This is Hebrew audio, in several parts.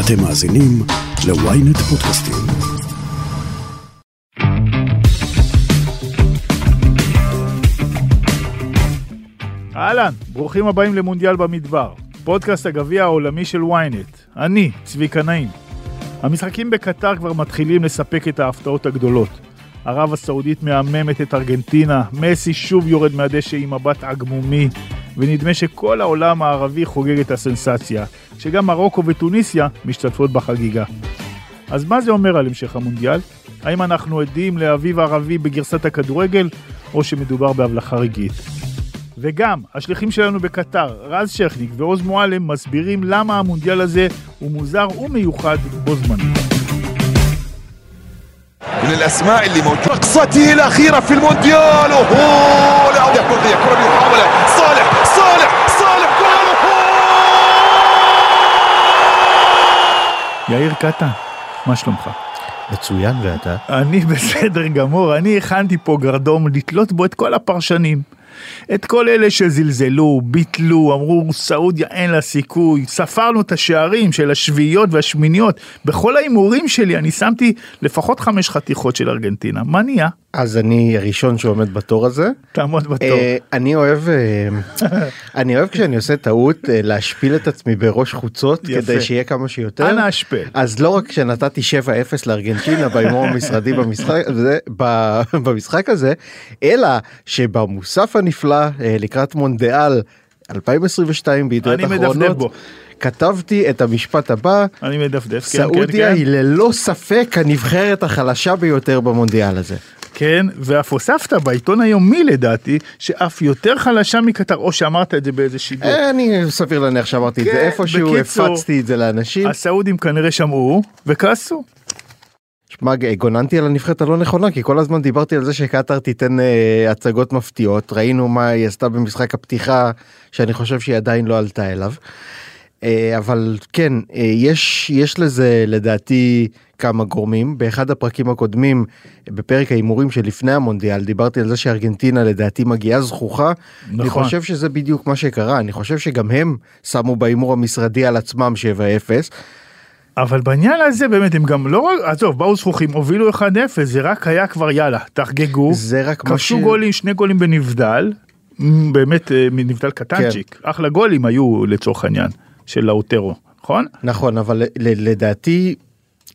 אתם מאזינים ל-ynet פודקאסטים. אהלן, ברוכים הבאים למונדיאל במדבר, פודקאסט הגביע העולמי של ynet. אני, צביקה נעים. המשחקים בקטר כבר מתחילים לספק את ההפתעות הגדולות. ערב הסעודית מהממת את ארגנטינה, מסי שוב יורד מהדשא עם מבט עגמומי, ונדמה שכל העולם הערבי חוגג את הסנסציה, שגם מרוקו וטוניסיה משתתפות בחגיגה. אז מה זה אומר על המשך המונדיאל? האם אנחנו עדים לאביב ערבי בגרסת הכדורגל, או שמדובר בהבלחה רגעית? וגם, השליחים שלנו בקטר, רז שכניק ועוז מועלם, מסבירים למה המונדיאל הזה הוא מוזר ומיוחד בו זמנית. من الاسماء اللي موجوده رقصته الاخيره في المونديال اوه لا كره كره بمحاوله صالح صالح صالح جول יאיר קטן, מה שלומך? מצוין ואתה? אני בסדר גמור, אני הכנתי פה גרדום לתלות בו את כל הפרשנים. את כל אלה שזלזלו, ביטלו, אמרו סעודיה אין לה סיכוי, ספרנו את השערים של השביעיות והשמיניות, בכל ההימורים שלי אני שמתי לפחות חמש חתיכות של ארגנטינה, מה נהיה? אז אני הראשון שעומד בתור הזה. תעמוד בתור. אה, אני אוהב אה, אני אוהב כשאני עושה טעות אה, להשפיל את עצמי בראש חוצות יפה. כדי שיהיה כמה שיותר. אנא השפל. אז לא רק שנתתי 7-0 לארגנטינה בהימור המשרדי במשחק הזה, ב- במשחק הזה, אלא שבמוסף הנפלא אה, לקראת מונדיאל 2022 בידיעות אני מדפדף אחרונות, בו. כתבתי את המשפט הבא, אני מדפדף, כן, סעודיה כן, היא ללא ספק הנבחרת החלשה ביותר במונדיאל הזה. כן, ואף הוספת בעיתון היומי לדעתי, שאף יותר חלשה מקטר, או שאמרת את זה באיזה שידור. אה, אני סביר להניח שאמרתי את כן, זה איפשהו, בקיצור, הפצתי את זה לאנשים. הסעודים כנראה שמעו וכעסו. שמע, גוננתי על הנבחרת הלא נכונה כי כל הזמן דיברתי על זה שקטאר תיתן אה, הצגות מפתיעות ראינו מה היא עשתה במשחק הפתיחה שאני חושב שהיא עדיין לא עלתה אליו. אה, אבל כן אה, יש יש לזה לדעתי כמה גורמים באחד הפרקים הקודמים בפרק ההימורים שלפני המונדיאל דיברתי על זה שארגנטינה לדעתי מגיעה זכוכה. אני נכון. חושב שזה בדיוק מה שקרה אני חושב שגם הם שמו בהימור המשרדי על עצמם 7-0. אבל בעניין הזה באמת הם גם לא רק, עזוב, באו זכוכים, הובילו 1-0, זה רק היה כבר יאללה, תחגגו, כבשו ש- גולים, שני גולים בנבדל, באמת אה, מנבדל קטנצ'יק, כן. אחלה גולים היו לצורך העניין, של לאוטרו, נכון? נכון אבל לדעתי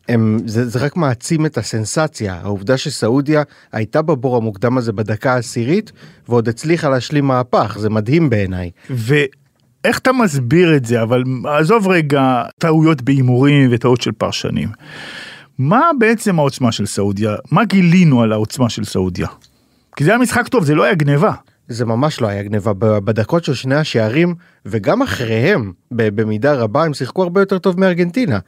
הם, זה, זה רק מעצים את הסנסציה העובדה שסעודיה הייתה בבור המוקדם הזה בדקה העשירית ועוד הצליחה להשלים מהפך זה מדהים בעיניי. ואיך אתה מסביר את זה, אבל עזוב רגע טעויות בהימורים וטעות של פרשנים. מה בעצם העוצמה של סעודיה? מה גילינו על העוצמה של סעודיה? כי זה היה משחק טוב, זה לא היה גניבה. זה ממש לא היה גניבה בדקות של שני השערים וגם אחריהם במידה רבה הם שיחקו הרבה יותר טוב מארגנטינה.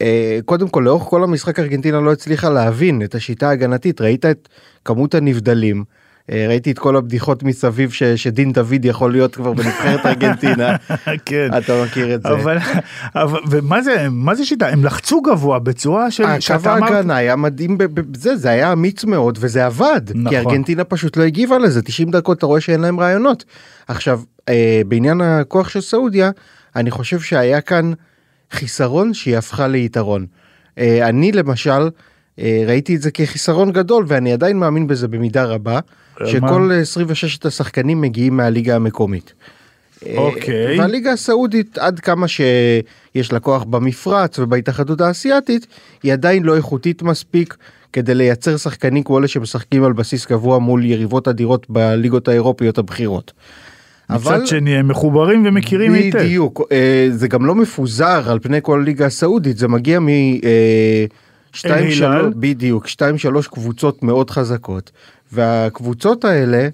אה, קודם כל לאורך כל המשחק ארגנטינה לא הצליחה להבין את השיטה ההגנתית ראית את כמות הנבדלים. אה, ראיתי את כל הבדיחות מסביב ש, שדין דוד יכול להיות כבר בנבחרת ארגנטינה. כן. אתה מכיר את זה. אבל, אבל ומה זה מה זה שיטה הם לחצו גבוה בצורה של הקו אמרת- ההגנה היה מדהים בזה זה היה אמיץ מאוד וזה עבד נכון. כי ארגנטינה פשוט לא הגיבה לזה 90 דקות אתה רואה שאין להם רעיונות. עכשיו אה, בעניין הכוח של סעודיה אני חושב שהיה כאן חיסרון שהיא הפכה ליתרון. אה, אני למשל אה, ראיתי את זה כחיסרון גדול ואני עדיין מאמין בזה במידה רבה שכל 26 השחקנים מגיעים מהליגה המקומית. אוקיי. והליגה הסעודית עד כמה שיש לה כוח במפרץ ובהתאחדות האסייתית היא עדיין לא איכותית מספיק כדי לייצר שחקנים כמו אלה שמשחקים על בסיס קבוע מול יריבות אדירות בליגות האירופיות הבכירות. מצד שני הם מחוברים ומכירים היטב. בדיוק אה, זה גם לא מפוזר על פני כל הליגה הסעודית זה מגיע מ... אה, שתיים. שלוש בדיוק שתיים שלוש קבוצות מאוד חזקות והקבוצות האלה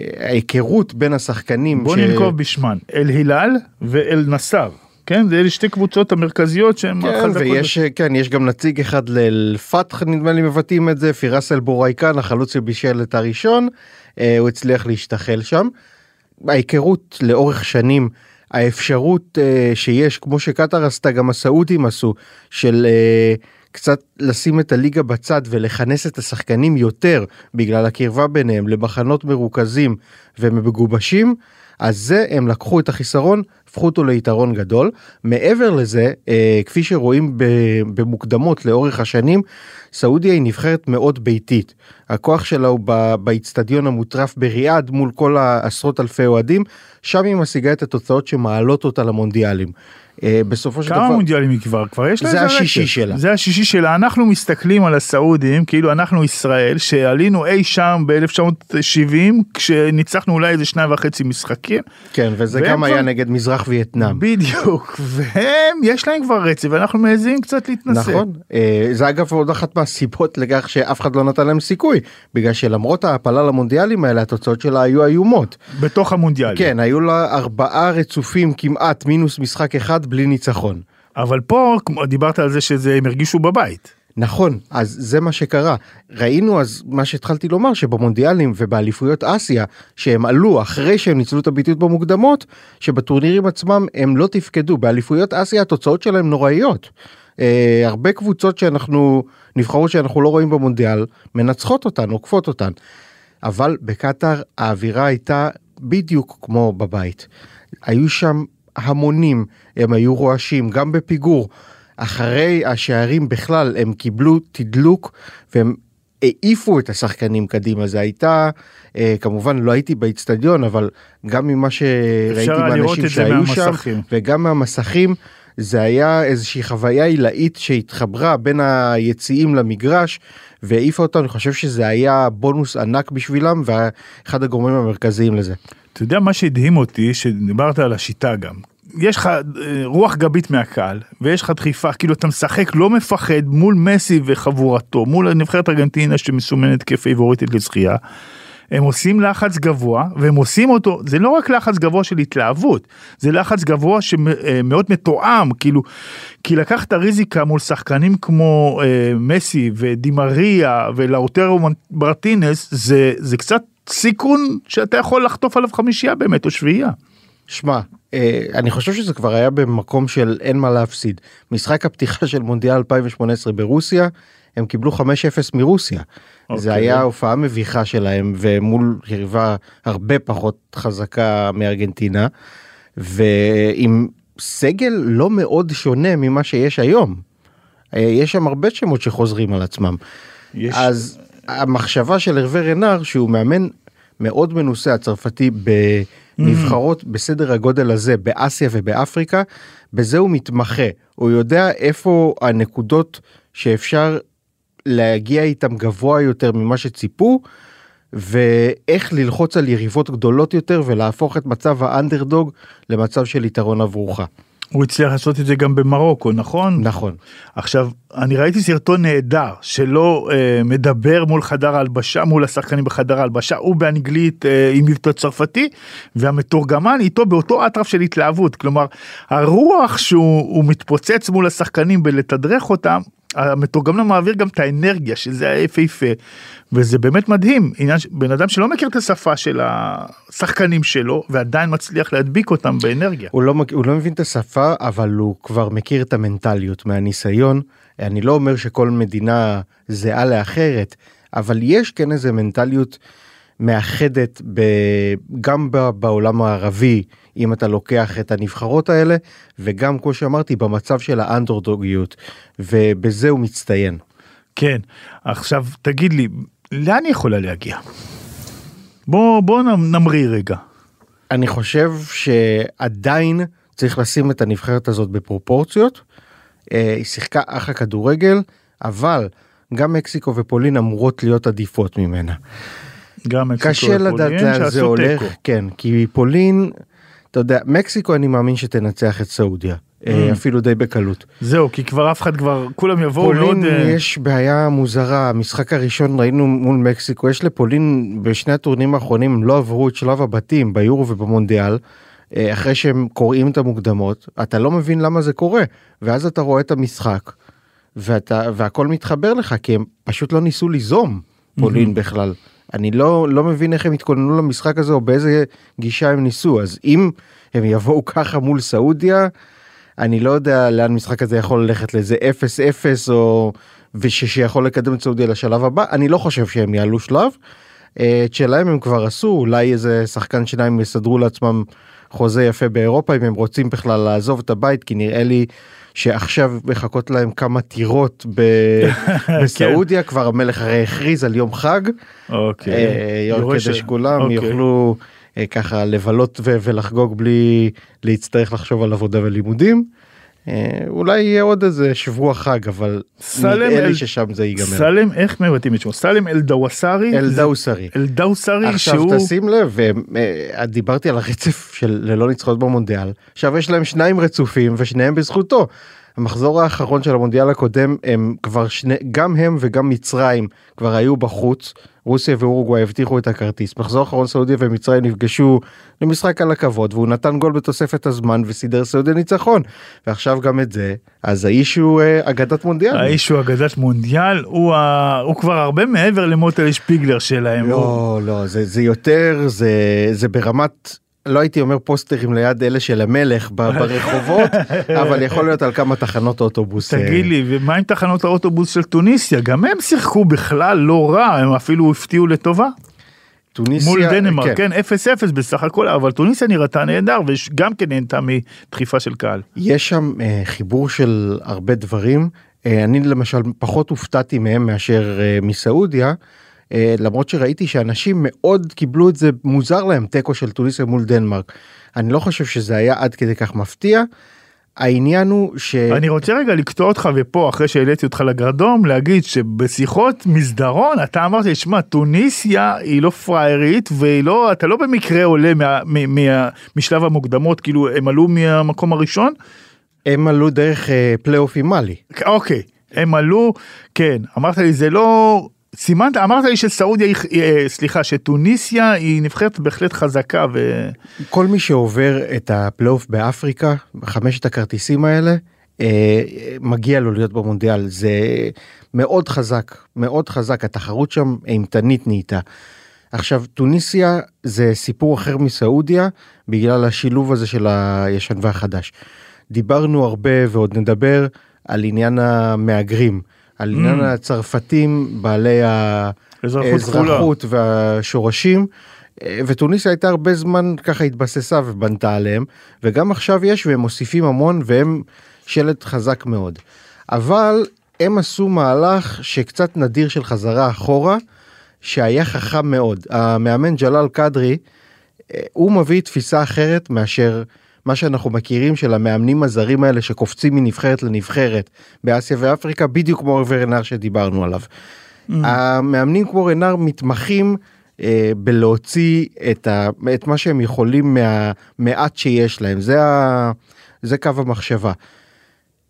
אה, ההיכרות בין השחקנים בוא ש- ננקוב בשמן אל הילל ואל נסר. כן זה אלה שתי קבוצות המרכזיות שהן כן, החזקות. ויש כן יש גם נציג אחד לאל-פתח נדמה לי מבטאים את זה פירס אל בורייקן החלוץ שבישל את הראשון אה, הוא הצליח להשתחל שם. ההיכרות לאורך שנים האפשרות אה, שיש כמו שקטאר עשתה גם הסעודים עשו של אה, קצת לשים את הליגה בצד ולכנס את השחקנים יותר בגלל הקרבה ביניהם למחנות מרוכזים ומגובשים אז זה הם לקחו את החיסרון הפכו אותו ליתרון גדול. מעבר לזה, אה, כפי שרואים במוקדמות לאורך השנים, סעודיה היא נבחרת מאוד ביתית. הכוח שלה הוא באיצטדיון המוטרף בריאד מול כל העשרות אלפי אוהדים, שם היא משיגה את התוצאות שמעלות אותה למונדיאלים. אה, בסופו של כמה דבר... מונדיאלים היא כבר? כבר יש לה זה איזה השישי רצף. שלה. זה השישי שלה. אנחנו מסתכלים על הסעודים, כאילו אנחנו ישראל, שעלינו אי שם ב-1970, כשניצחנו אולי איזה שניים וחצי משחקים. כן, וזה גם היה כבר- נגד מזרח וייטנאם. בדיוק, והם, יש להם כבר רצף, ואנחנו מעזים קצת להתנסה. נכון, אה, זה אגב עוד אחת מהסיבות לכך שאף אחד לא נתן להם סיכוי, בגלל שלמרות ההעפלה למונדיאלים האלה התוצאות שלה היו איומות. בתוך המונדיאלים. כן, היו לה ארבעה רצופים כמעט מינוס משחק אחד בלי ניצחון. אבל פה, כמו- דיברת על זה שזה, הם הרגישו בבית. נכון, אז זה מה שקרה. ראינו אז מה שהתחלתי לומר שבמונדיאלים ובאליפויות אסיה שהם עלו אחרי שהם ניצלו את הביטיות במוקדמות, שבטורנירים עצמם הם לא תפקדו. באליפויות אסיה התוצאות שלהם נוראיות. אה, הרבה קבוצות שאנחנו, נבחרות שאנחנו לא רואים במונדיאל, מנצחות אותן, עוקפות אותן. אבל בקטאר האווירה הייתה בדיוק כמו בבית. היו שם המונים, הם היו רועשים, גם בפיגור. אחרי השערים בכלל הם קיבלו תדלוק והם העיפו את השחקנים קדימה זה הייתה אה, כמובן לא הייתי באיצטדיון אבל גם ממה שראיתי מהאנשים שהיו שם מהמסכים. וגם מהמסכים זה היה איזושהי חוויה עילאית שהתחברה בין היציאים למגרש והעיפה אותם אני חושב שזה היה בונוס ענק בשבילם ואחד הגורמים המרכזיים לזה. אתה יודע מה שהדהים אותי, שדיברת על השיטה גם. יש לך אה, רוח גבית מהקהל, ויש לך דחיפה, כאילו אתה משחק לא מפחד מול מסי וחבורתו, מול נבחרת ארגנטינה שמסומנת כפייבוריטית לזכייה. הם עושים לחץ גבוה, והם עושים אותו, זה לא רק לחץ גבוה של התלהבות, זה לחץ גבוה שמאוד מתואם, כאילו, כי לקחת ריזיקה מול שחקנים כמו אה, מסי ודימריה ולאוטרו מרטינס, זה, זה קצת סיכון שאתה יכול לחטוף עליו חמישייה באמת, או שביעייה. שמע, אה, אני חושב שזה כבר היה במקום של אין מה להפסיד. משחק הפתיחה של מונדיאל 2018 ברוסיה, הם קיבלו 5-0 מרוסיה. אוקיי. זה היה הופעה מביכה שלהם ומול יריבה הרבה פחות חזקה מארגנטינה ועם סגל לא מאוד שונה ממה שיש היום. אה, יש שם הרבה שמות שחוזרים על עצמם. יש- אז המחשבה של הרווה רנר שהוא מאמן מאוד מנוסה הצרפתי בנבחרות בסדר הגודל הזה באסיה ובאפריקה בזה הוא מתמחה הוא יודע איפה הנקודות שאפשר להגיע איתם גבוה יותר ממה שציפו ואיך ללחוץ על יריבות גדולות יותר ולהפוך את מצב האנדרדוג למצב של יתרון עבורך. הוא הצליח לעשות את זה גם במרוקו, נכון? נכון. עכשיו, אני ראיתי סרטון נהדר שלא אה, מדבר מול חדר ההלבשה, מול השחקנים בחדר ההלבשה, הוא באנגלית אה, עם מבטא צרפתי, והמתורגמן איתו באותו אטרף של התלהבות. כלומר, הרוח שהוא הוא מתפוצץ מול השחקנים בלתדרך אותם, המתורגמן מעביר גם את האנרגיה, שזה היה יפהפה, וזה באמת מדהים, עניין, בן אדם שלא מכיר את השפה של השחקנים שלו, ועדיין מצליח להדביק אותם באנרגיה. הוא לא, הוא לא מבין את השפה אבל הוא כבר מכיר את המנטליות מהניסיון. אני לא אומר שכל מדינה זהה לאחרת אבל יש כן איזה מנטליות מאחדת ב, גם בעולם הערבי אם אתה לוקח את הנבחרות האלה וגם כמו שאמרתי במצב של האנדרדוגיות ובזה הוא מצטיין. כן, עכשיו תגיד לי, לאן היא יכולה להגיע? בוא, בוא נמריא רגע. אני חושב שעדיין צריך לשים את הנבחרת הזאת בפרופורציות. אה, היא שיחקה אחלה כדורגל, אבל גם מקסיקו ופולין אמורות להיות עדיפות ממנה. גם מקסיקו קשה ופולין, לדעת לאן זה שעשו הולך, תיקו. כן, כי פולין, אתה יודע, מקסיקו אני מאמין שתנצח את סעודיה, אה, Mm. אפילו די בקלות. זהו, כי כבר אף אחד כבר, כולם יבואו מאוד... פולין אה, יש בעיה מוזרה, המשחק הראשון ראינו מול מקסיקו, יש לפולין בשני הטורנירים האחרונים הם לא עברו את שלב הבתים ביורו ובמונדיאל. אה, אחרי שהם קוראים את המוקדמות אתה לא מבין למה זה קורה ואז אתה רואה את המשחק ואתה והכל מתחבר לך כי הם פשוט לא ניסו ליזום פולין בכלל אני לא לא מבין איך הם התכוננו למשחק הזה או באיזה גישה הם ניסו אז אם הם יבואו ככה מול סעודיה אני לא יודע לאן משחק הזה יכול ללכת לאיזה 0-0 או ושיכול לקדם את סעודיה לשלב הבא אני לא חושב שהם יעלו שלב. אה, את שלהם הם כבר עשו אולי איזה שחקן שניים יסדרו לעצמם חוזה יפה באירופה אם הם רוצים בכלל לעזוב את הבית כי נראה לי שעכשיו מחכות להם כמה טירות ב- בסעודיה כבר המלך הרי הכריז על יום חג אוקיי. אה, כדי שכולם אוקיי. יוכלו אה, ככה לבלות ולחגוג בלי להצטרך לחשוב על עבודה ולימודים. אה, אולי יהיה עוד איזה שבוע חג אבל סלם נראה אל- לי ששם זה ייגמר. סלם, איך מבטאים את שמו? סלם אלדווסרי? אלדאוסרי. אלדאוסרי עכשיו שהוא... תשים לב אה, דיברתי על הרצף של ללא ניצחונות במונדיאל עכשיו יש להם שניים רצופים ושניהם בזכותו. המחזור האחרון של המונדיאל הקודם הם כבר שני גם הם וגם מצרים כבר היו בחוץ רוסיה ואורוגוואי הבטיחו את הכרטיס מחזור אחרון סעודיה ומצרים נפגשו למשחק על הכבוד והוא נתן גול בתוספת הזמן וסידר סעודיה ניצחון ועכשיו גם את זה אז האיש הוא אה, אגדת מונדיאל. האיש הוא אגדת מונדיאל, הוא, ה... הוא כבר הרבה מעבר למוטל שפיגלר שלהם. הוא... לא לא זה זה יותר זה זה ברמת לא הייתי אומר פוסטרים ליד אלה של המלך ברחובות אבל יכול להיות על כמה תחנות אוטובוס. אה, תגיד לי, ומה עם תחנות האוטובוס של טוניסיה? גם הם שיחקו בכלל לא רע, הם אפילו הפתיעו לטובה. טוניסיה מול דנמרק, כן. כן, 0-0 בסך הכל, אבל טוניסיה נראתה נהדר, וגם כן נהנתה מדחיפה של קהל. יש שם אה, חיבור של הרבה דברים אה, אני למשל פחות הופתעתי מהם מאשר אה, מסעודיה. אה, למרות שראיתי שאנשים מאוד קיבלו את זה מוזר להם תיקו של טוניסיה מול דנמרק. אני לא חושב שזה היה עד כדי כך מפתיע. העניין הוא ש... אני רוצה רגע לקטוע אותך ופה אחרי שהעליתי אותך לגרדום להגיד שבשיחות מסדרון אתה אמרת לי שמע טוניסיה היא לא פריירית והיא לא אתה לא במקרה עולה מה, מה, מה, משלב המוקדמות כאילו הם עלו מהמקום הראשון הם עלו דרך אה, פלייאוף עם מאלי. אוקיי הם עלו כן אמרת לי זה לא סימנת אמרת לי שסעודיה אה, סליחה שטוניסיה היא נבחרת בהחלט חזקה ו... כל מי שעובר את הפלייאוף באפריקה חמשת הכרטיסים האלה אה, מגיע לו להיות במונדיאל זה מאוד חזק מאוד חזק התחרות שם אימתנית נהייתה. עכשיו טוניסיה זה סיפור אחר מסעודיה בגלל השילוב הזה של הישן והחדש. דיברנו הרבה ועוד נדבר על עניין המהגרים על עניין הצרפתים בעלי אזרחות האזרחות והשורשים. אה, וטוניסיה הייתה הרבה זמן ככה התבססה ובנתה עליהם וגם עכשיו יש והם מוסיפים המון והם שלט חזק מאוד. אבל הם עשו מהלך שקצת נדיר של חזרה אחורה שהיה חכם מאוד. המאמן ג'לאל קדרי אה, הוא מביא תפיסה אחרת מאשר מה שאנחנו מכירים של המאמנים הזרים האלה שקופצים מנבחרת לנבחרת באסיה ואפריקה בדיוק כמו רנר שדיברנו עליו. המאמנים כמו רנר מתמחים אה, בלהוציא את, ה, את מה שהם יכולים מהמעט שיש להם זה, ה, זה קו המחשבה.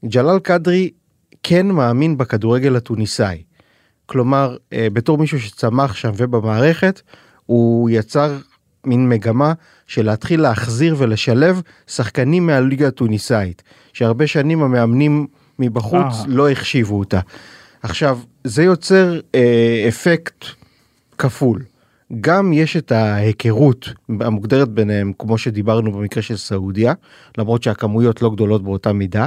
ג'לאל קדרי כן מאמין בכדורגל התוניסאי. כלומר אה, בתור מישהו שצמח שם ובמערכת הוא יצר מין מגמה של להתחיל להחזיר ולשלב שחקנים מהליגה התוניסאית שהרבה שנים המאמנים מבחוץ אה. לא החשיבו אותה. עכשיו זה יוצר אה, אפקט כפול. גם יש את ההיכרות המוגדרת ביניהם כמו שדיברנו במקרה של סעודיה למרות שהכמויות לא גדולות באותה מידה.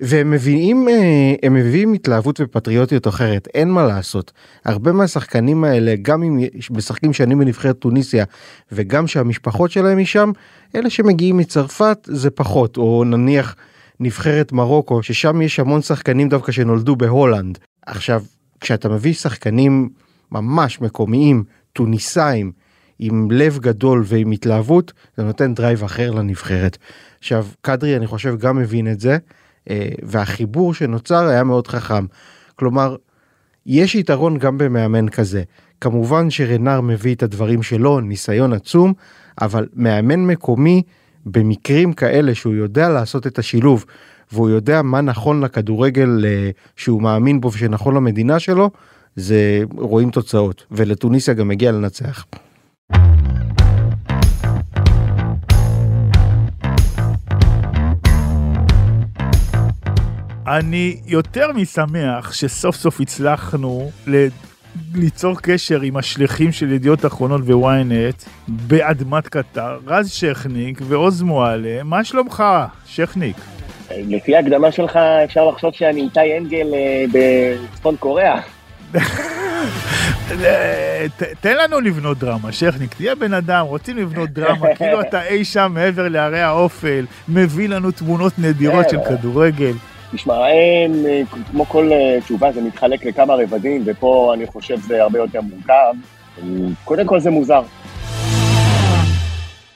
והם מביאים אה, הם מביאים התלהבות ופטריוטיות אחרת אין מה לעשות. הרבה מהשחקנים האלה גם אם משחקים שנים בנבחרת טוניסיה וגם שהמשפחות שלהם משם אלה שמגיעים מצרפת זה פחות. או נניח נבחרת מרוקו ששם יש המון שחקנים דווקא שנולדו בהולנד. עכשיו כשאתה מביא שחקנים ממש מקומיים טוניסאים עם לב גדול ועם התלהבות זה נותן drive אחר לנבחרת. עכשיו קדרי אני חושב גם מבין את זה והחיבור שנוצר היה מאוד חכם. כלומר יש יתרון גם במאמן כזה. כמובן שרנר מביא את הדברים שלו ניסיון עצום אבל מאמן מקומי במקרים כאלה שהוא יודע לעשות את השילוב והוא יודע מה נכון לכדורגל אה, שהוא מאמין בו ושנכון למדינה שלו זה רואים תוצאות ולטוניסיה גם מגיע לנצח. אני יותר משמח שסוף סוף הצלחנו ל... ליצור קשר עם השליחים של ידיעות אחרונות וויינט באדמת קטר, רז שכניק ועוז מועלם, מה שלומך, שכניק? לפי ההקדמה שלך אפשר לחשוב שאני איתי אנגל אה, בצפון קוריאה. ת- תן לנו לבנות דרמה, שכניק, תהיה בן אדם, רוצים לבנות דרמה, כאילו אתה אי שם מעבר להרי האופל, מביא לנו תמונות נדירות של כדורגל. תשמע, אין, כמו כל אה, תשובה, זה מתחלק לכמה רבדים, ופה אני חושב זה הרבה יותר מורכב. קודם כל זה מוזר.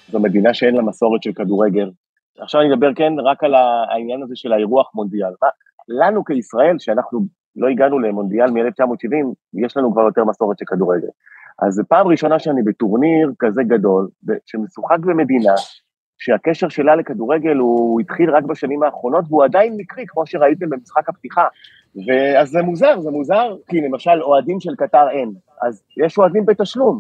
זו מדינה שאין לה מסורת של כדורגל. עכשיו אני אדבר, כן, רק על העניין הזה של האירוח מונדיאל. מה, לנו כישראל, שאנחנו לא הגענו למונדיאל מ-1970, יש לנו כבר יותר מסורת של כדורגל. אז זו פעם ראשונה שאני בטורניר כזה גדול, שמשוחק במדינה, שהקשר שלה לכדורגל הוא התחיל רק בשנים האחרונות, והוא עדיין מקרי, כמו שראיתם במשחק הפתיחה. ואז זה מוזר, זה מוזר, כי למשל אוהדים של קטר אין, אז יש אוהדים בתשלום,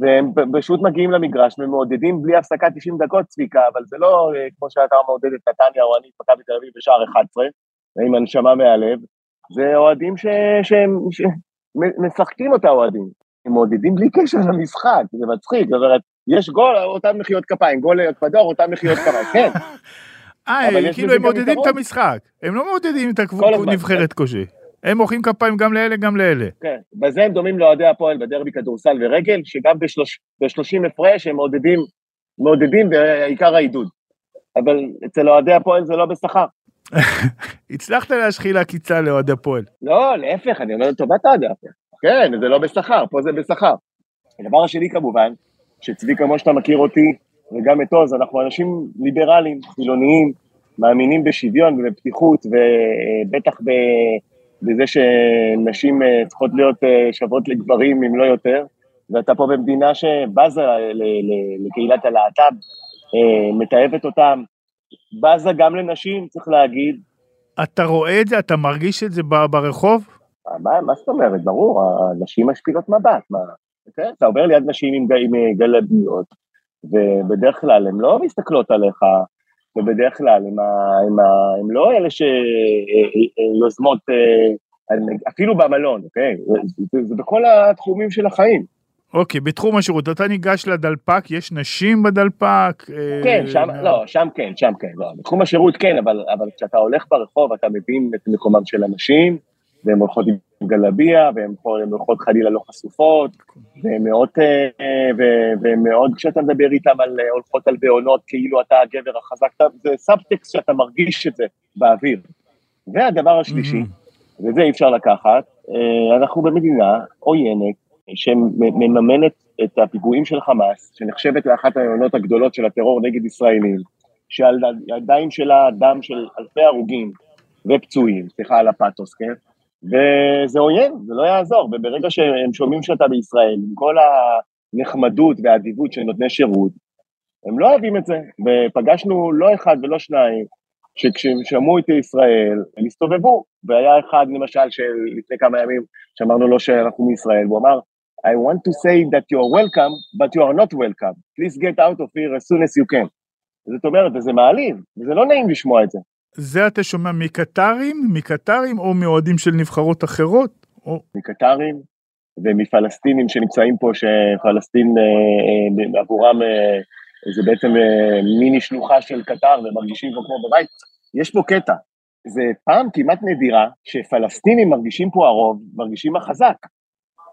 והם פשוט מגיעים למגרש ומעודדים בלי הפסקה 90 דקות צביקה, אבל זה לא אה, כמו שאתה מעודד את נתניה או אני את מכבי תל אביב בשער 11, עם הנשמה מהלב, זה אוהדים שהם משחקים אותה אוהדים, הם מעודדים בלי קשר למשחק, זה מצחיק, זאת אומרת, יש גול, אותן מחיאות כפיים, גול לאקוודור, אותן מחיאות כפיים, כן. אה, כאילו הם מעודדים את. המשחק, הם לא מעודדים את. הנבחרת קושי. הם מוחאים כפיים גם לאלה, גם לאלה. כן, בזה הם דומים לאוהדי הפועל בדרבי כדורסל ורגל, שגם ב-30 הפרש הם מעודדים, מעודדים ועיקר העידוד. אבל אצל אוהדי הפועל זה לא בשכר. הצלחת להשחיל עקיצה לאוהד הפועל. לא, להפך, אני אומר לטובת אוהדי הפועל. כן, זה לא בשכר, פה זה בשכר. הדבר השני כמובן, שצביקה, כמו שאתה מכיר אותי, וגם את עוז, אנחנו אנשים ליברליים, חילוניים, מאמינים בשוויון ובפתיחות, ובטח ב... בזה שנשים אה, צריכות להיות אה, שוות לגברים, אם לא יותר, ואתה פה במדינה שבזה ל- לקהילת הלהט"ב, אה, מתעבת אותם, בזה גם לנשים, צריך להגיד. אתה רואה את זה? אתה מרגיש את זה ברחוב? מה, מה זאת אומרת? ברור, הנשים משפילות מבט, מה? כן, אתה עובר ליד נשים עם, עם אה, גלביות, ובדרך כלל הן לא מסתכלות עליך, ובדרך כלל הם, ה, הם, ה, הם לא אלה שיוזמות, אפילו במלון, אוקיי? זה, זה, בכל התחומים של החיים. אוקיי, בתחום השירות, אתה ניגש לדלפק, יש נשים בדלפק? אה, כן, שם, לא, שם כן, שם כן, לא, בתחום השירות כן, אבל, אבל כשאתה הולך ברחוב אתה מבין את מקומם של אנשים, והן הולכות עם גלביה, והן הולכות חלילה לא חשופות, והן מאוד, אה, והן מאוד, כשאתה מדבר איתן על אה, הולכות על בעונות, כאילו אתה הגבר החזק, זה סאבטקסט שאתה מרגיש את זה באוויר. והדבר השלישי, מהמם. וזה אי אפשר לקחת, אה, אנחנו במדינה עוינת שמממנת את הפיגועים של חמאס, שנחשבת לאחת העונות הגדולות של הטרור נגד ישראלים, שעל הידיים שלה דם של אלפי הרוגים ופצועים, סליחה על הפאתוס, כן? וזה עוין, זה לא יעזור, וברגע שהם שומעים שאתה בישראל, עם כל הנחמדות והאדיבות של נותני שירות, הם לא אוהבים את זה, ופגשנו לא אחד ולא שניים, שכשהם שמעו את ישראל, הם הסתובבו, והיה אחד למשל שלפני כמה ימים שאמרנו לו שאנחנו מישראל, והוא אמר, I want to say that you are welcome, but you are not welcome. Please get out of here as soon as you can. זאת אומרת, וזה מעליב, וזה לא נעים לשמוע את זה. זה אתה שומע מקטרים, מקטרים או מאוהדים של נבחרות אחרות? או... מקטרים ומפלסטינים שנמצאים פה, שפלסטין אה, אה, עבורם אה, זה בעצם מיני שלוחה של קטר ומרגישים פה כמו בבית. יש פה קטע, זה פעם כמעט נדירה שפלסטינים מרגישים פה הרוב, מרגישים החזק,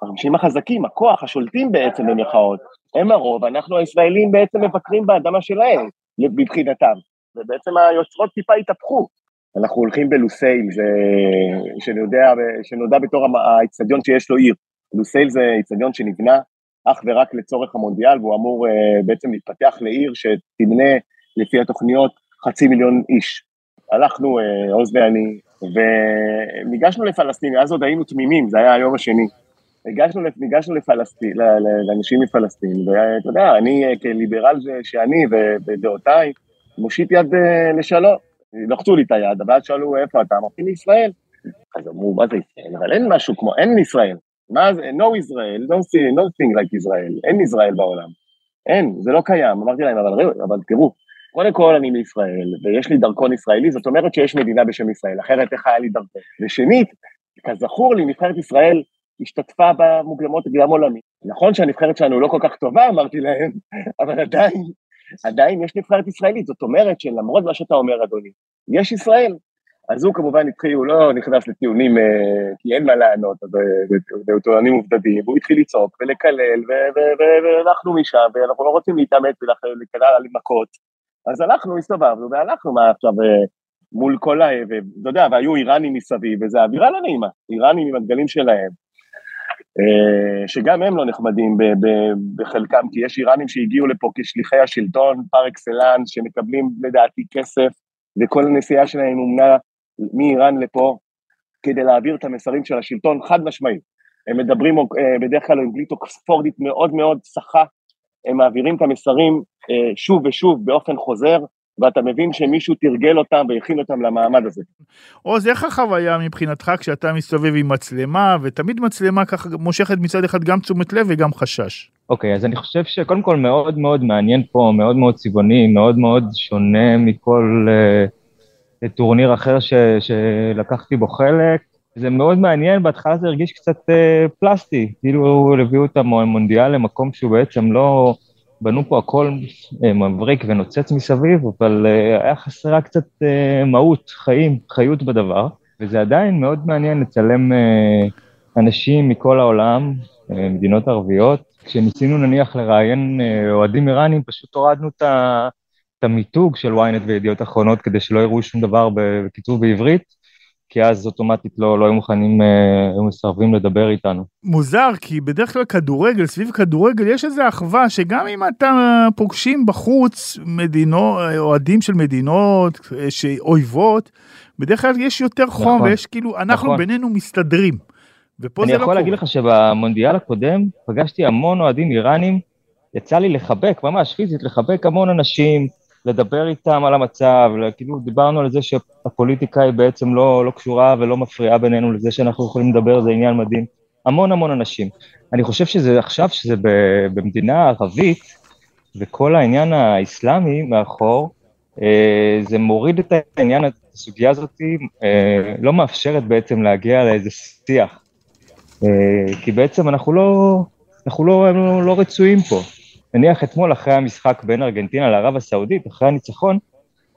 מרגישים החזקים, הכוח, השולטים בעצם במרכאות, הם הרוב, אנחנו הישראלים בעצם מבקרים באדמה שלהם, מבחינתם, ובעצם היוצרות טיפה התהפכו. אנחנו הולכים בלוסייל, זה, שנודע, שנודע בתור האיצטדיון שיש לו עיר. לוסייל זה איצטדיון שנבנה אך ורק לצורך המונדיאל, והוא אמור uh, בעצם להתפתח לעיר שתמנה לפי התוכניות חצי מיליון איש. הלכנו, uh, עוז ואני, וניגשנו לפלסטין, אז עוד היינו תמימים, זה היה היום השני. ניגשנו, ניגשנו לפלסטין, לאנשים מפלסטין, ואתה יודע, אני אה, כליברל ש- שאני ובדעותיי, מושיט יד אה, לשלום. לחצו לי את היד, ואז שאלו איפה אתה, אמרתי לישראל. אז אמרו, מה זה ישראל? אבל אין משהו כמו, אין ישראל. מה זה, no Israel, no, see, no thing like Israel, אין ישראל בעולם. אין, זה לא קיים. אמרתי להם, אבל, אבל תראו, קודם כל אני מישראל, ויש לי דרכון ישראלי, זאת אומרת שיש מדינה בשם ישראל, אחרת איך היה לי דרכון? ושנית, כזכור לי, נבחרת ישראל השתתפה במוקדמות גם עולמי. נכון שהנבחרת שלנו לא כל כך טובה, אמרתי להם, אבל עדיין, עדיין יש נבחרת ישראלית, זאת אומרת שלמרות מה שאתה אומר, אדוני, יש ישראל. אז הוא כמובן התחיל, הוא לא נכנס לטיעונים, אה, כי אין מה לענות, אז זה טיעונים עובדתיים, והוא התחיל לצעוק ולקלל, והלכנו משם, ואנחנו לא רוצים להתאמץ ולקלל על מכות, אז הלכנו, הסתובבנו, והלכנו, מה עכשיו, אה, מול כל ה... ואתה יודע, והיו איראנים מסביב, וזו אווירה לא נעימה, איראנים עם הדגלים שלהם, אה, שגם הם לא נחמדים בחלקם, כי יש איראנים שהגיעו לפה כשליחי השלטון פר אקסלנס, שמקבלים לדעתי כסף, וכל הנסיעה שלהם אומנה מאיראן לפה, כדי להעביר את המסרים של השלטון חד משמעית. הם מדברים אה, בדרך כלל אנגלית אוקספורדית מאוד מאוד צחה, הם מעבירים את המסרים אה, שוב ושוב באופן חוזר, ואתה מבין שמישהו תרגל אותם והכין אותם למעמד הזה. עוז, איך החוויה מבחינתך כשאתה מסתובב עם מצלמה, ותמיד מצלמה ככה מושכת מצד אחד גם תשומת לב וגם חשש? אוקיי, okay, אז אני חושב שקודם כל מאוד מאוד מעניין פה, מאוד מאוד צבעוני, מאוד מאוד שונה מכל uh, טורניר אחר ש, שלקחתי בו חלק. זה מאוד מעניין, בהתחלה זה הרגיש קצת uh, פלסטי, כאילו הביאו את המונדיאל למקום שהוא בעצם לא... בנו פה הכל אה, מבריק ונוצץ מסביב, אבל אה, היה חסרה קצת אה, מהות, חיים, חיות בדבר, וזה עדיין מאוד מעניין לצלם אנשים מכל העולם, מדינות ערביות. כשניסינו נניח לראיין אוהדים איראנים, פשוט הורדנו את המיתוג של ynet וידיעות אחרונות כדי שלא יראו שום דבר בקיצור בעברית, כי אז אוטומטית לא, לא היו מוכנים, אה, היו מסרבים לדבר איתנו. מוזר, כי בדרך כלל כדורגל, סביב כדורגל יש איזו אחווה שגם אם אתה פוגשים בחוץ מדינות, אוהדים של מדינות אה, שאויבות, בדרך כלל יש יותר חום נכון, ויש כאילו, אנחנו נכון. בינינו מסתדרים. ופה זה לא קורה. אני יכול להגיד לך שבמונדיאל הקודם פגשתי המון אוהדים איראנים, יצא לי לחבק, ממש פיזית, לחבק המון אנשים, לדבר איתם על המצב, כאילו דיברנו על זה שהפוליטיקה היא בעצם לא, לא קשורה ולא מפריעה בינינו לזה שאנחנו יכולים לדבר, זה עניין מדהים. המון המון אנשים. אני חושב שזה עכשיו, שזה במדינה ערבית, וכל העניין האסלאמי מאחור, אה, זה מוריד את העניין, הסוגיה הזאת אה, לא מאפשרת בעצם להגיע לאיזה שיח. אה, כי בעצם אנחנו לא, אנחנו לא, לא, לא רצויים פה. נניח אתמול אחרי המשחק בין ארגנטינה לערב הסעודית, אחרי הניצחון,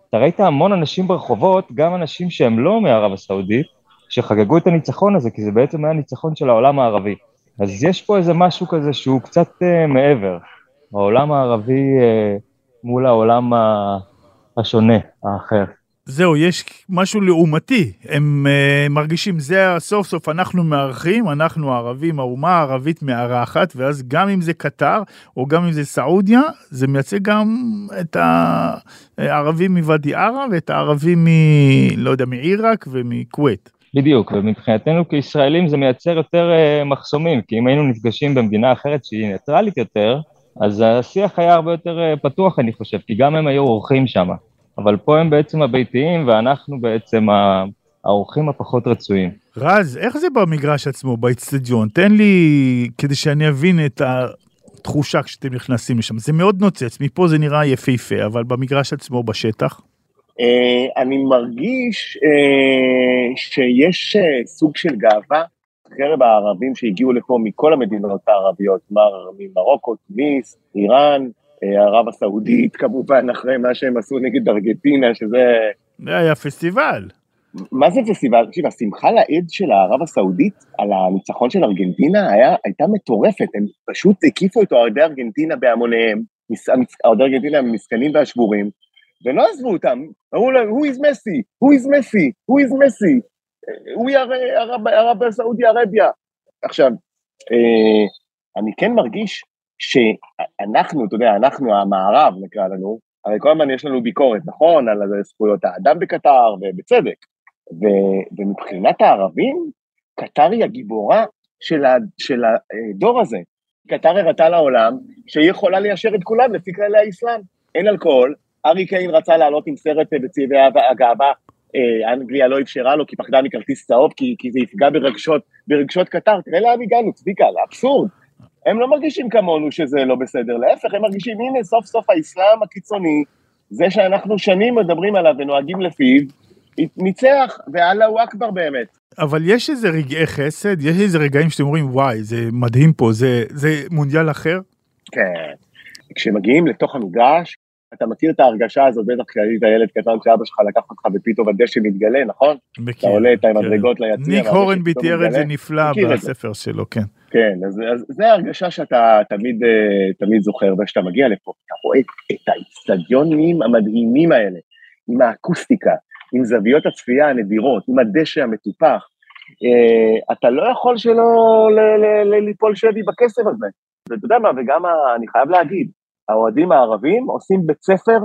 אתה ראית המון אנשים ברחובות, גם אנשים שהם לא מערב הסעודית, שחגגו את הניצחון הזה, כי זה בעצם היה ניצחון של העולם הערבי. אז יש פה איזה משהו כזה שהוא קצת uh, מעבר, העולם הערבי uh, מול העולם השונה, האחר. זהו, יש משהו לעומתי, הם uh, מרגישים, זה סוף סוף אנחנו מארחים, אנחנו הערבים, האומה הערבית מארחת, ואז גם אם זה קטר, או גם אם זה סעודיה, זה מייצג גם את הערבים מוואדי ערה, ואת הערבים מ... לא יודע, מעיראק ומכווית. בדיוק, ומבחינתנו כישראלים זה מייצר יותר uh, מחסומים, כי אם היינו נפגשים במדינה אחרת שהיא ניטרלית יותר, אז השיח היה הרבה יותר uh, פתוח, אני חושב, כי גם הם היו אורחים שם. אבל פה הם בעצם הביתיים ואנחנו בעצם האורחים הפחות רצויים. רז, איך זה במגרש עצמו, באצטדיון? תן לי, כדי שאני אבין את התחושה כשאתם נכנסים לשם. זה מאוד נוצץ, מפה זה נראה יפהפה, אבל במגרש עצמו, בשטח? אה, אני מרגיש אה, שיש אה, סוג של גאווה בקרב הערבים שהגיעו לפה מכל המדינות הערביות, ממרוקו, תוניס, איראן, ערב הסעודית כמובן, אחרי מה שהם עשו נגד ארגנטינה, שזה... זה היה פסטיבל. מה זה פסטיבל? תקשיב, השמחה לאיד של הערב הסעודית על הניצחון של ארגנטינה היה, הייתה מטורפת, הם פשוט הקיפו את אוהדי ארגנטינה בהמוניהם, אוהדי ארגנטינה המסכנים והשבורים, ולא עזבו אותם, אמרו להם, who is Messi, who is Messi, who is Messi, are ערב, ערב סעודי ערביה. עכשיו, אה, אני כן מרגיש שאנחנו, אתה יודע, אנחנו המערב נקרא לנו, הרי כל הזמן יש לנו ביקורת, נכון, על זכויות האדם בקטר, ובצדק. ו, ומבחינת הערבים, קטר היא הגיבורה של, ה, של הדור הזה. קטר הראתה לעולם שהיא יכולה ליישר את כולם לפי כללי האסלאם. אין אלכוהול, ארי קיין רצה לעלות עם סרט בצבעי הגאווה, אה, אנגליה לא אפשרה לו כי פחדה מכרטיס צהוב, כי, כי זה יפגע ברגשות, ברגשות קטר. תראה לאן הגענו, צביקה, זה אבסורד. הם לא מרגישים כמונו שזה לא בסדר, להפך, הם מרגישים, הנה, סוף סוף האסלאם הקיצוני, זה שאנחנו שנים מדברים עליו ונוהגים לפיו, ניצח, ואללה הוא אכבר באמת. אבל יש איזה רגעי חסד, יש איזה רגעים שאתם אומרים, וואי, זה מדהים פה, זה, זה מונדיאל אחר? כן. כשמגיעים לתוך המגרש, אתה מכיר את ההרגשה הזאת, בטח כשהיית ילד קטן שאבא שלך לקח אותך ופתאום הדשא מתגלה, נכון? אתה מכיר, עולה את. המדרגות ליציע. ניק הורנבי תיאר את זה. נפלא. בספר שלו, כן. כן, אז, אז זה הרגשה שאתה תמיד, אה, תמיד זוכר, וכשאתה מגיע לפה, אתה רואה את האיצטדיונים המדהימים האלה, עם האקוסטיקה, עם זוויות הצפייה הנדירות, עם הדשא המטופח, אה, אתה לא יכול שלא ליפול שבי בקסם הזה. ואתה יודע מה, וגם אני חייב להגיד, האוהדים הערבים עושים בית ספר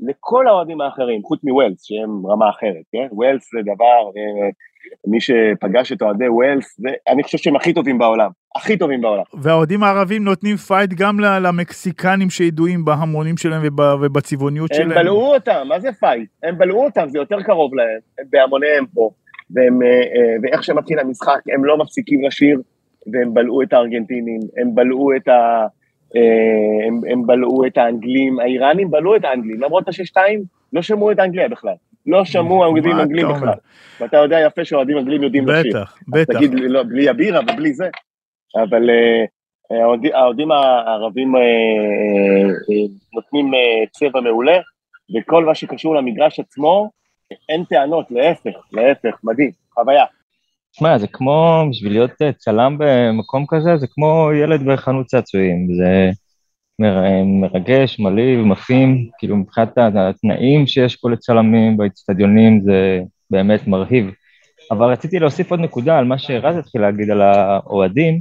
לכל האוהדים האחרים, חוץ מוויילס, שהם רמה אחרת, כן? וויילס זה דבר, אה, מי שפגש את אוהדי וויילס, זה, אני חושב שהם הכי טובים בעולם, הכי טובים בעולם. והאוהדים הערבים נותנים fight גם למקסיקנים שידועים בהמונים שלהם וב- ובצבעוניות הם שלהם. בלעו אותם, מה זה fight? הם בלעו אותם, זה יותר קרוב להם, הם בהמוניהם פה, והם, אה, אה, ואיך שמתחיל המשחק, הם לא מפסיקים לשיר, והם בלעו את הארגנטינים, הם בלעו את ה... אה, הם, הם בלעו את האנגלים, האיראנים בלעו את האנגלים, למרות השש-שתיים, לא שמעו את האנגליה בכלל. לא שמעו אוהדים אנגלים בכלל. ואתה יודע יפה שאוהדים אנגלים יודעים לשיר. בטח, בטח. תגיד, לא, בלי הבירה ובלי זה. אבל אה, האוהדים- האוהדים הערבים אה, אה, אה, נותנים אה, צבע מעולה, וכל מה שקשור למגרש עצמו, אין טענות, להפך, להפך, מדהים, חוויה. תשמע, זה כמו, בשביל להיות אה, צלם במקום כזה, זה כמו ילד בחנות צעצועים. זה מר- מרגש, מלהיב, מפעים, כאילו מבחינת התנאים שיש פה לצלמים באצטדיונים, זה באמת מרהיב. אבל רציתי להוסיף עוד נקודה על מה שרז התחיל להגיד על האוהדים.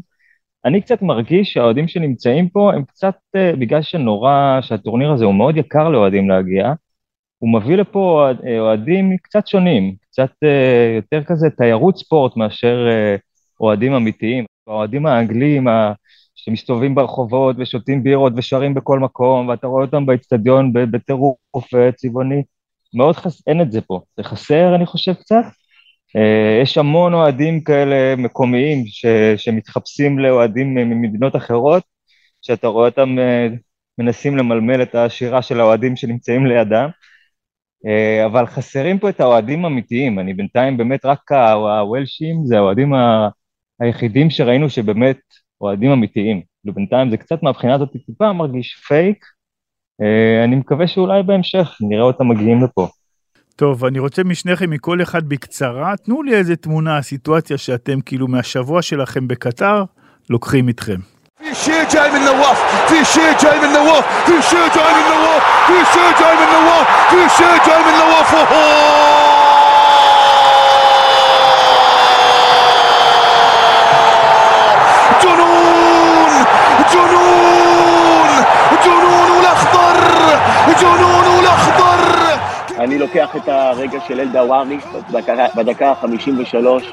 אני קצת מרגיש שהאוהדים שנמצאים פה הם קצת, אה, בגלל שנורא, שהטורניר הזה הוא מאוד יקר לאוהדים להגיע, הוא מביא לפה אה, אוהדים קצת שונים, קצת אה, יותר כזה תיירות ספורט מאשר אה, אוהדים אמיתיים. האוהדים האנגלים שמסתובבים ברחובות ושותים בירות ושרים בכל מקום, ואתה רואה אותם באצטדיון בטירוף צבעוני, מאוד חס... אין את זה פה. זה חסר, אני חושב, קצת. יש המון אוהדים כאלה מקומיים ש... שמתחפשים לאוהדים ממדינות אחרות, שאתה רואה אותם מנסים למלמל את השירה של האוהדים שנמצאים לידם. אה, אבל חסרים פה את האוהדים האמיתיים, אני בינתיים באמת רק הוולשים זה האוהדים היחידים שראינו שבאמת אוהדים אמיתיים. כאילו בינתיים זה קצת מהבחינה הזאת טיפה מרגיש פייק, אה, אני מקווה שאולי בהמשך נראה אותם מגיעים לפה. טוב, אני רוצה משניכם, מכל אחד בקצרה, תנו לי איזה תמונה, סיטואציה שאתם כאילו מהשבוע שלכם בקטר, לוקחים איתכם. في شيء جاي من نواف في شيء جاي من نواف في شيء جاي من نواف في شيء جاي من نواف في شيء جاي من نواف جنون جنون جنون الاخضر جنون الاخضر אני לוקח את הרגע של אלדאווארי בדקה- בדקה ה-53,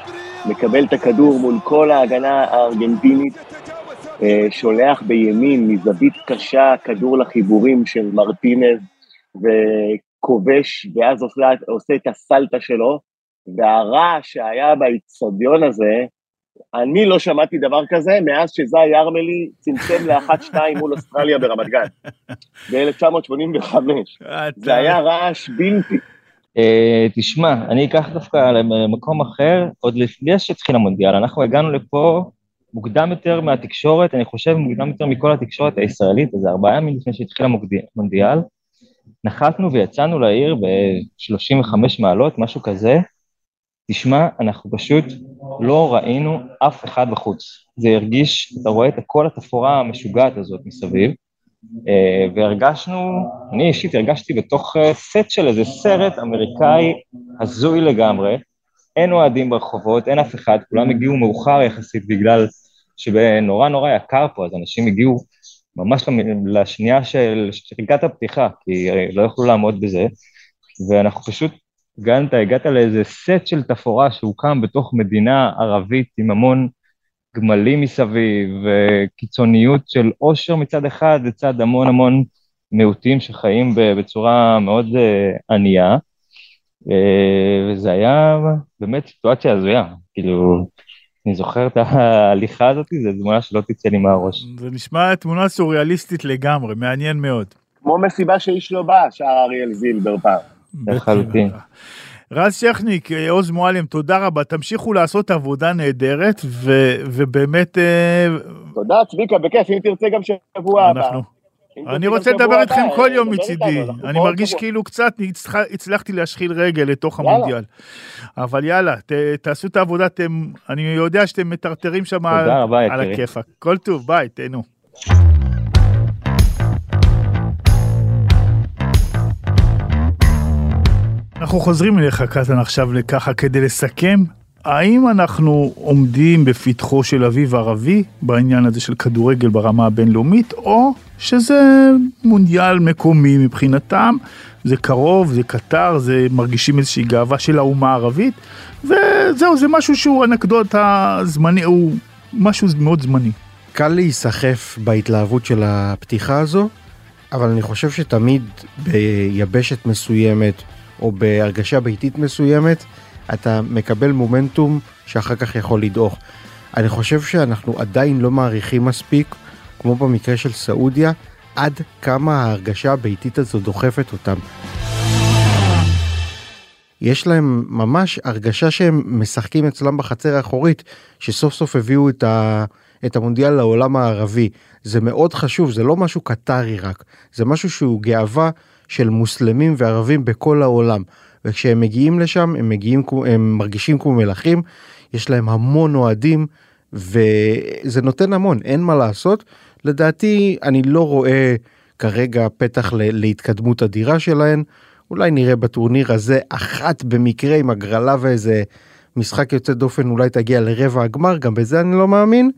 מקבל את הכדור מול כל ההגנה הארגנטינית, אה, שולח בימין מזווית קשה כדור לחיבורים של מרטינז, וכובש, ואז עושה, עושה את הסלטה שלו, והרעש שהיה באיצטדיון הזה, אני לא שמעתי דבר כזה מאז שזי ירמלי צמצם לאחת-שתיים מול אוסטרליה ברמת גן, ב-1985. זה היה רעש בלתי. אה, תשמע, אני אקח דווקא למקום אחר, עוד לפני שהתחיל המונדיאל, אנחנו הגענו לפה מוקדם יותר מהתקשורת, אני חושב מוקדם יותר מכל התקשורת הישראלית, איזה ארבעה ימים לפני שהתחיל המונדיאל, נחתנו ויצאנו לעיר ב-35 מעלות, משהו כזה, תשמע, אנחנו פשוט לא ראינו אף אחד בחוץ. זה הרגיש, אתה רואה את כל התפאורה המשוגעת הזאת מסביב, אה, והרגשנו, אני אישית הרגשתי בתוך אה, סט של איזה סרט אמריקאי הזוי לגמרי, אין אוהדים ברחובות, אין אף אחד, כולם הגיעו מאוחר יחסית בגלל שנורא נורא יקר פה, אז אנשים הגיעו ממש לשנייה של שריקת הפתיחה, כי אה, לא יכלו לעמוד בזה, ואנחנו פשוט, הגעת, הגעת לאיזה סט של תפאורה שהוקם בתוך מדינה ערבית עם המון גמלים מסביב, וקיצוניות של עושר מצד אחד, לצד המון המון מיעוטים שחיים בצורה מאוד uh, ענייה, uh, וזה היה באמת סיטואציה הזויה, כאילו, אני זוכר את ההליכה הזאת, זו תמונה שלא תצא לי מהראש. זה נשמע תמונה סוריאליסטית לגמרי, מעניין מאוד. כמו מסיבה שאיש לא בא, שר אריאל זילבר פעם. לחלוטין. רז שכניק, עוז מועלם, תודה רבה, תמשיכו לעשות עבודה נהדרת, ו- ובאמת אה, תודה, צביקה, בכיף, אם תרצה גם שבוע הבא. אנחנו, אני רוצה לדבר איתכם כל אה, יום מצידי. אני מרגיש. כאילו קצת הצלח- הצלחתי להשחיל רגל לתוך. המונדיאל. אבל יאללה, תעשו את העבודה, אני יודע שאתם מטרטרים שם על. הכיפאק. כל טוב, ביי, תהנו. אנחנו חוזרים אליך, קטן, עכשיו ככה כדי לסכם. האם אנחנו עומדים בפתחו של אביב ערבי בעניין הזה של כדורגל ברמה הבינלאומית, או שזה מונדיאל מקומי מבחינתם, זה קרוב, זה קטר, זה מרגישים איזושהי גאווה של האומה הערבית, וזהו, זה משהו שהוא אנקדוטה זמני, הוא משהו מאוד זמני. קל להיסחף בהתלהבות של הפתיחה הזו, אבל אני חושב שתמיד ביבשת מסוימת או בהרגשה ביתית מסוימת, אתה מקבל מומנטום שאחר כך יכול לדעוך. אני חושב שאנחנו עדיין לא מעריכים מספיק, כמו במקרה של סעודיה, עד כמה ההרגשה הביתית הזו דוחפת אותם. יש להם ממש הרגשה שהם משחקים אצלם בחצר האחורית, שסוף סוף הביאו את, ה, את המונדיאל לעולם הערבי. זה מאוד חשוב, זה לא משהו קטרי רק, זה משהו שהוא גאווה של מוסלמים וערבים בכל העולם. וכשהם מגיעים לשם, הם מגיעים, הם מרגישים כמו מלכים, יש להם המון אוהדים, וזה נותן המון, אין מה לעשות. לדעתי, אני לא רואה כרגע פתח להתקדמות אדירה שלהן. אולי נראה בטורניר הזה אחת במקרה עם הגרלה ואיזה משחק יוצא דופן אולי תגיע לרבע הגמר, גם בזה אני לא מאמין.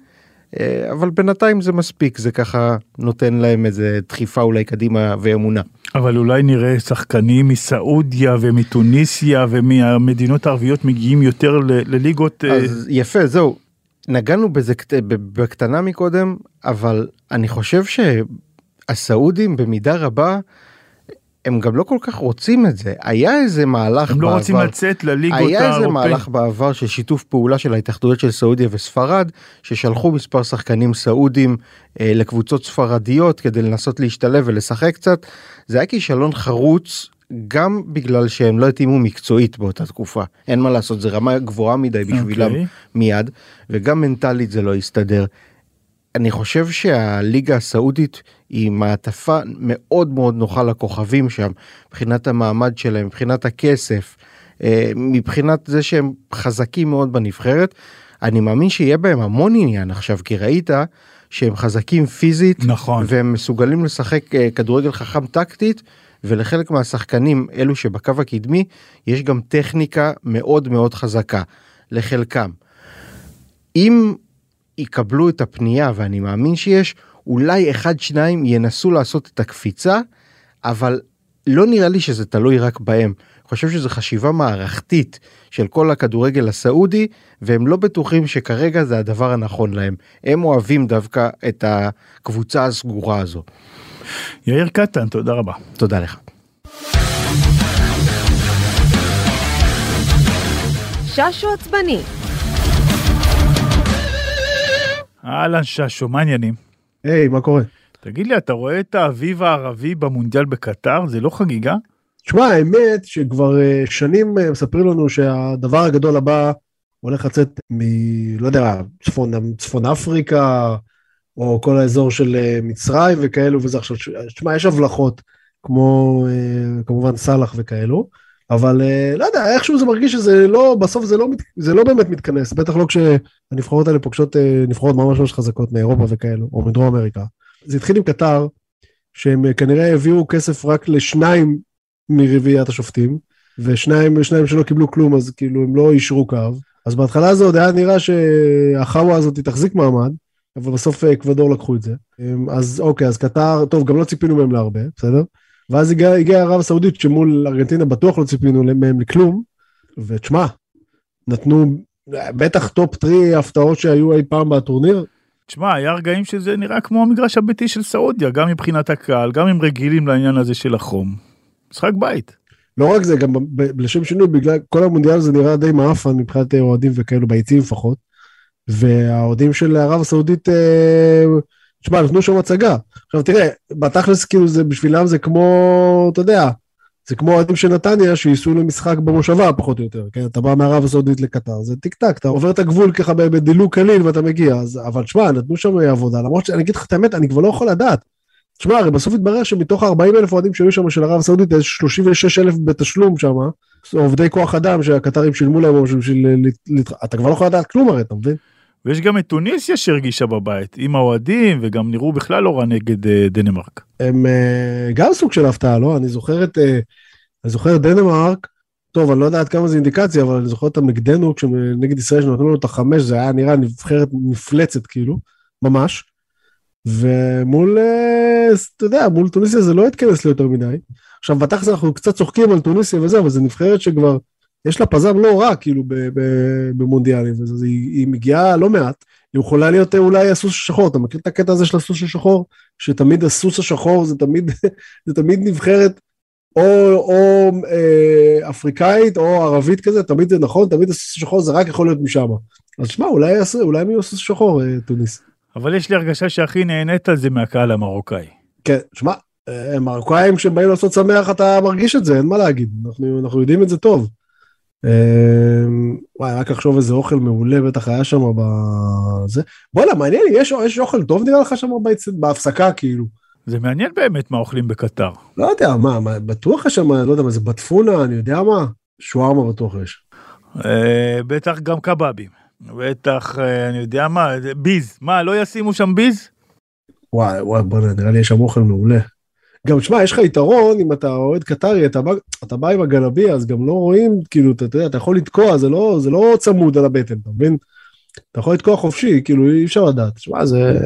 אה, אבל בינתיים זה מספיק, זה ככה נותן להם איזה דחיפה אולי קדימה ואמונה. אבל אולי נראה שחקנים מסעודיה ומטוניסיה ומהמדינות הערביות מגיעים יותר ל- לליגות... אה, אז יפה, זהו. נגענו בזה בקטנה מקודם, אבל אני חושב שהסעודים במידה רבה, הם גם לא כל כך רוצים את זה. היה איזה מהלך הם לא בעבר. רוצים לצאת לליגות היה איזה האירופאיות. מהלך בעבר של שיתוף פעולה של ההתאחדויות של סעודיה וספרד, ששלחו מספר שחקנים סעודים אה, לקבוצות ספרדיות כדי לנסות להשתלב ולשחק קצת. זה היה כישלון חרוץ. גם בגלל שהם לא התאימו מקצועית באותה תקופה אין מה לעשות זה רמה גבוהה מדי בשבילם אוקיי. מיד וגם מנטלית זה לא יסתדר. אני חושב שהליגה הסעודית היא מעטפה מאוד מאוד נוחה לכוכבים שם מבחינת המעמד שלהם מבחינת הכסף אה, מבחינת זה שהם חזקים מאוד בנבחרת. אני מאמין שיהיה בהם המון עניין עכשיו כי ראית שהם חזקים פיזית נכון. והם מסוגלים לשחק אה, כדורגל חכם טקטית ולחלק מהשחקנים אלו שבקו הקדמי יש גם טכניקה מאוד מאוד חזקה לחלקם. אם יקבלו את הפנייה ואני מאמין שיש אולי אחד שניים ינסו לעשות את הקפיצה אבל לא נראה לי שזה תלוי רק בהם. אני חושב שזו חשיבה מערכתית של כל הכדורגל הסעודי והם לא בטוחים שכרגע זה הדבר הנכון להם. הם אוהבים דווקא את הקבוצה הסגורה הזו. יאיר קטן, תודה רבה. תודה לך. ששו עצבני, אהלן ששו, מה העניינים? היי, מה קורה? תגיד לי, אתה רואה את האביב הערבי במונדיאל בקטר? זה לא חגיגה? תשמע, האמת שכבר אה, שנים אה, מספרים לנו שהדבר הגדול הבא הולך לצאת מ... לא יודע, צפון, צפון אפריקה, או כל האזור של אה, מצרים וכאלו וזה עכשיו, תשמע, יש הבלחות, כמו אה, כמובן סאלח וכאלו, אבל אה, לא יודע, איכשהו זה מרגיש שזה לא, בסוף זה לא, זה לא באמת מתכנס, בטח לא כשהנבחרות האלה פוגשות נבחרות ממש ממש חזקות מאירופה וכאלו, או מדרום אמריקה. זה התחיל עם קטר, שהם אה, כנראה העבירו כסף רק לשניים מרביעיית השופטים, ושניים שניים שלא קיבלו כלום, אז כאילו הם לא אישרו קו. אז בהתחלה זה עוד היה נראה שהחאווה הזאת תחזיק מעמד, אבל בסוף אה, אקוודור לקחו את זה. אמ, אז אוקיי, אז קטר, טוב, גם לא ציפינו מהם להרבה, בסדר? ואז הגיעה הגיע ערב הסעודית, שמול ארגנטינה בטוח לא ציפינו מהם לכלום, ותשמע, נתנו אה, בטח top three הפתעות שהיו אי פעם בטורניר, תשמע, היה רגעים שזה נראה כמו המגרש הביתי של סעודיה, גם מבחינת הקהל, גם אם רגילים לעניין הזה של החום. משחק בית. לא רק זה, גם ב- ב- לשם שינוי, בגלל כל המונדיאל זה נראה די מעפן מבחינת אוהדים וכאלו, ביציעים לפחות. והאוהדים של ערב הסעודית, אה, תשמע, נתנו שם הצגה. עכשיו תראה, בתכלס כאילו זה בשבילם זה כמו, אתה יודע, זה כמו אוהדים של נתניה שייסעו למשחק במושבה פחות או יותר, כן? אתה בא מערב הסעודית לקטר, זה טיק טק, אתה עובר את הגבול ככה בדילוג קליל ואתה מגיע, אז, אבל תשמע, נתנו שם עבודה, למרות שאני אגיד לך את האמת, אני כבר לא יכול לדעת. תשמע, הרי בסוף התברר שמתוך 40 אלף אוהדים שהיו שם של ערב הסעודית, יש 36 אלף בתשלום שם, עובדי כוח אדם שהקטרים שילמו להם, בשביל, אתה כבר לא יכול לדעת כלום הרי, אתה מבין? ויש גם את טוניסיה שהרגישה בבית, עם האוהדים, וגם נראו בכלל לא רע נגד uh, דנמרק. הם uh, גם סוג של הפתעה, לא? אני זוכר את, uh, אני זוכר דנמרק, טוב, אני לא יודע עד כמה זה אינדיקציה, אבל אני זוכר אותם נגדנו, נגד ישראל, שנתנו לנו את החמש, זה היה נראה נבחרת מפלצת, כאילו, ממש. ומול, אתה יודע, מול טוניסיה זה לא התכנס ליותר מדי. עכשיו, בתכלס אנחנו קצת צוחקים על טוניסיה וזה, אבל זו נבחרת שכבר, יש לה פזם לא רע, כאילו, במונדיאלים, והיא מגיעה לא מעט. היא יכולה להיות אולי הסוס השחור, אתה מכיר את הקטע הזה של הסוס השחור? שתמיד הסוס השחור זה תמיד, זה תמיד נבחרת או, או אה, אפריקאית או ערבית כזה, תמיד זה נכון, תמיד הסוס השחור זה רק יכול להיות משם. אז שמע, אולי, אולי הם יהיו סוס שחור, אה, טוניס. אבל יש לי הרגשה שהכי נהנית על זה מהקהל המרוקאי. כן, שמע, אה, מרוקאים שבאים לעשות שמח אתה מרגיש את זה, אין מה להגיד, אנחנו, אנחנו יודעים את זה טוב. אה, וואי, רק לחשוב איזה אוכל מעולה בטח היה שם בזה. בוא'נה, מעניין, יש, יש אוכל טוב נראה לך שם בהפסקה כאילו. זה מעניין באמת מה אוכלים בקטר. לא יודע, מה, מה בטוח יש שם, לא יודע מה זה, בטפונה, אני יודע מה? שווארמה בטוח יש. אה, בטח גם קבבים. בטח, אה, אני יודע מה, ביז. מה, לא ישימו שם ביז? וואי, וואי, בוא'נה, נראה לי יש שם אוכל מעולה. גם, שמע, יש לך יתרון אם אתה אוהד קטרי, אתה בא, אתה בא עם הגלבי, אז גם לא רואים, כאילו, אתה יודע, אתה יכול לתקוע, זה לא, זה לא צמוד על הבטן, אתה מבין? אתה יכול לתקוע חופשי, כאילו, אי אפשר לדעת. שמע, זה...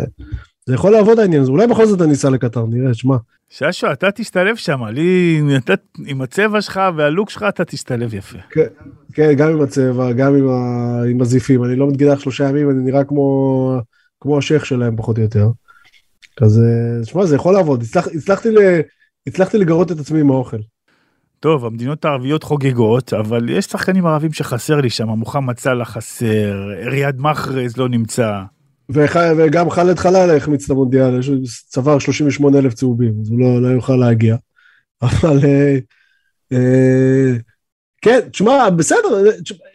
זה יכול לעבוד העניין הזה, אולי בכל זאת אני אסע לקטר, נראה, שמע. ששו, אתה תשתלב שם, לי, אתה, עם הצבע שלך והלוק שלך אתה תשתלב יפה. כן, כן גם עם הצבע, גם עם, ה, עם הזיפים, אני לא מתגידח שלושה ימים, אני נראה כמו, כמו השייח שלהם פחות או יותר. אז שמע, זה יכול לעבוד, הצלח, הצלחתי, ל, הצלחתי לגרות את עצמי עם האוכל. טוב, המדינות הערביות חוגגות, אבל יש שחקנים ערבים שחסר לי שם, מוחמד סאלח חסר, ריאד מחרז לא נמצא. וח... וגם חאלד חלל החמיץ את המונדיאל, צבר 38 אלף צהובים, אז הוא לא, לא יוכל להגיע. אבל אה, אה, כן, תשמע, בסדר,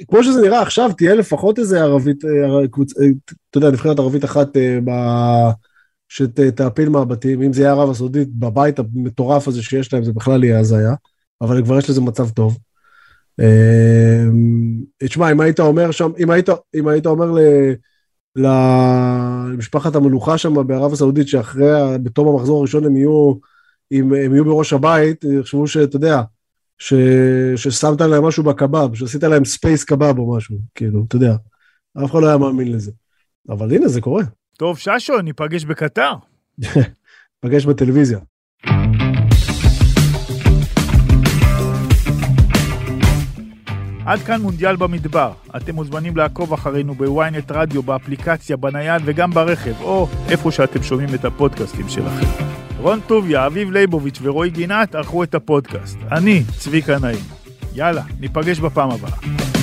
כמו שזה נראה עכשיו, תהיה לפחות איזה ערבית, אה, קבוצ... אה, אתה יודע, נבחרת ערבית אחת אה, ב... שתעפיל מהבתים, אם זה יהיה ערב הסעודית, בבית המטורף הזה שיש להם, זה בכלל יהיה הזיה, אבל כבר יש לזה מצב טוב. אה, תשמע, אם היית אומר שם, אם היית, אם היית אומר ל... למשפחת המלוכה שם בערב הסעודית, שאחרי, בתום המחזור הראשון הם יהיו, הם, הם יהיו בראש הבית, יחשבו שאתה יודע, ש, ששמת להם משהו בקבב, שעשית להם space קבב או משהו, כאילו, אתה יודע, אף אחד לא היה מאמין לזה. אבל הנה, זה קורה. טוב, ששו, ניפגש בקטר. ניפגש בטלוויזיה. עד כאן מונדיאל במדבר. אתם מוזמנים לעקוב אחרינו בוויינט רדיו, באפליקציה, בנייד וגם ברכב, או איפה שאתם שומעים את הפודקאסטים שלכם. רון טוביה, אביב ליבוביץ' ורועי גינת ערכו את הפודקאסט. אני, צביקה נעים. יאללה, ניפגש בפעם הבאה.